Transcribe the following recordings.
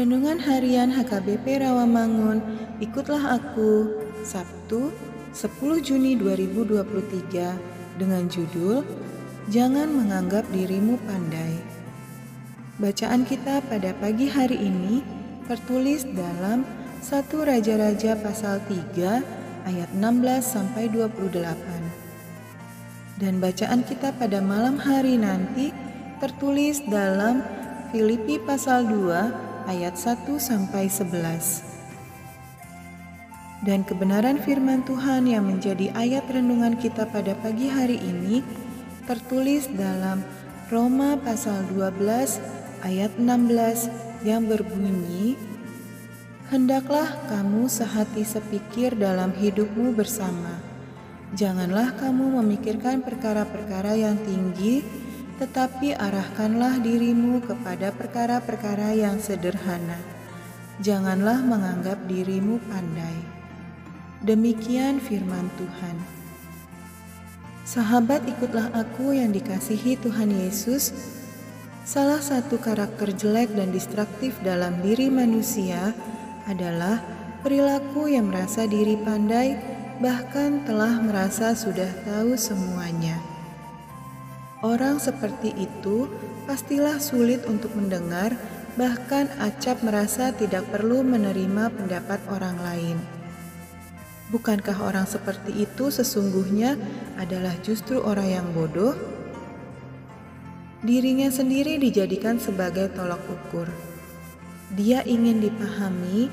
Renungan Harian HKBP Rawamangun, ikutlah aku, Sabtu 10 Juni 2023 dengan judul Jangan menganggap dirimu pandai. Bacaan kita pada pagi hari ini tertulis dalam 1 Raja-Raja pasal 3 ayat 16 sampai 28. Dan bacaan kita pada malam hari nanti tertulis dalam Filipi pasal 2 ayat 1 sampai 11. Dan kebenaran firman Tuhan yang menjadi ayat renungan kita pada pagi hari ini tertulis dalam Roma pasal 12 ayat 16 yang berbunyi Hendaklah kamu sehati sepikir dalam hidupmu bersama. Janganlah kamu memikirkan perkara-perkara yang tinggi, tetapi arahkanlah dirimu kepada perkara-perkara yang sederhana. Janganlah menganggap dirimu pandai. Demikian firman Tuhan. Sahabat, ikutlah aku yang dikasihi Tuhan Yesus. Salah satu karakter jelek dan distraktif dalam diri manusia adalah perilaku yang merasa diri pandai, bahkan telah merasa sudah tahu semuanya. Orang seperti itu pastilah sulit untuk mendengar, bahkan acap merasa tidak perlu menerima pendapat orang lain. Bukankah orang seperti itu sesungguhnya adalah justru orang yang bodoh? Dirinya sendiri dijadikan sebagai tolak ukur. Dia ingin dipahami,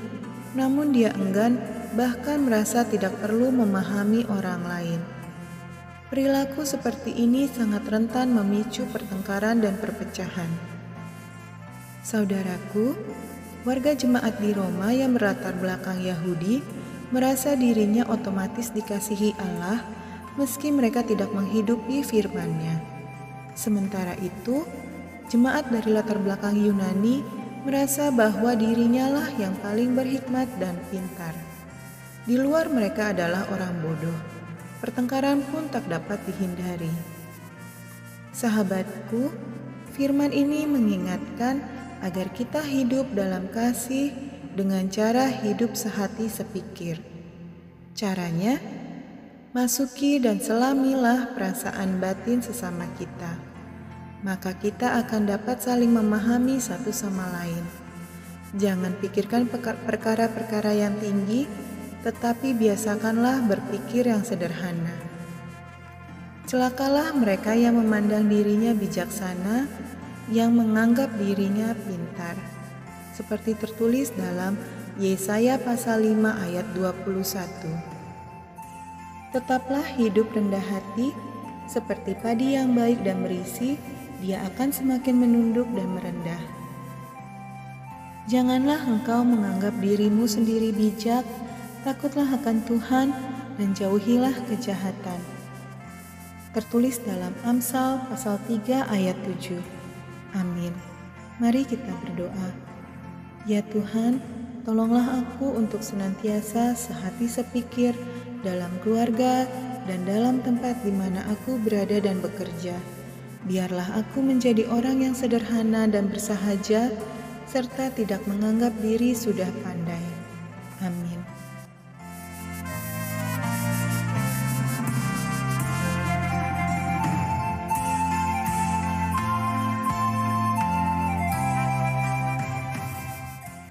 namun dia enggan, bahkan merasa tidak perlu memahami orang lain. Perilaku seperti ini sangat rentan memicu pertengkaran dan perpecahan. Saudaraku, warga jemaat di Roma yang berlatar belakang Yahudi merasa dirinya otomatis dikasihi Allah meski mereka tidak menghidupi firman-Nya. Sementara itu, jemaat dari latar belakang Yunani merasa bahwa dirinya lah yang paling berhikmat dan pintar. Di luar mereka adalah orang bodoh pertengkaran pun tak dapat dihindari. Sahabatku, firman ini mengingatkan agar kita hidup dalam kasih dengan cara hidup sehati sepikir. Caranya, masuki dan selamilah perasaan batin sesama kita. Maka kita akan dapat saling memahami satu sama lain. Jangan pikirkan perkara-perkara yang tinggi, tetapi biasakanlah berpikir yang sederhana. Celakalah mereka yang memandang dirinya bijaksana, yang menganggap dirinya pintar. Seperti tertulis dalam Yesaya pasal 5 ayat 21. Tetaplah hidup rendah hati, seperti padi yang baik dan berisi, dia akan semakin menunduk dan merendah. Janganlah engkau menganggap dirimu sendiri bijak, Takutlah akan Tuhan dan jauhilah kejahatan. Tertulis dalam Amsal pasal 3 ayat 7. Amin. Mari kita berdoa. Ya Tuhan, tolonglah aku untuk senantiasa sehati sepikir dalam keluarga dan dalam tempat di mana aku berada dan bekerja. Biarlah aku menjadi orang yang sederhana dan bersahaja, serta tidak menganggap diri sudah pandai. Amin.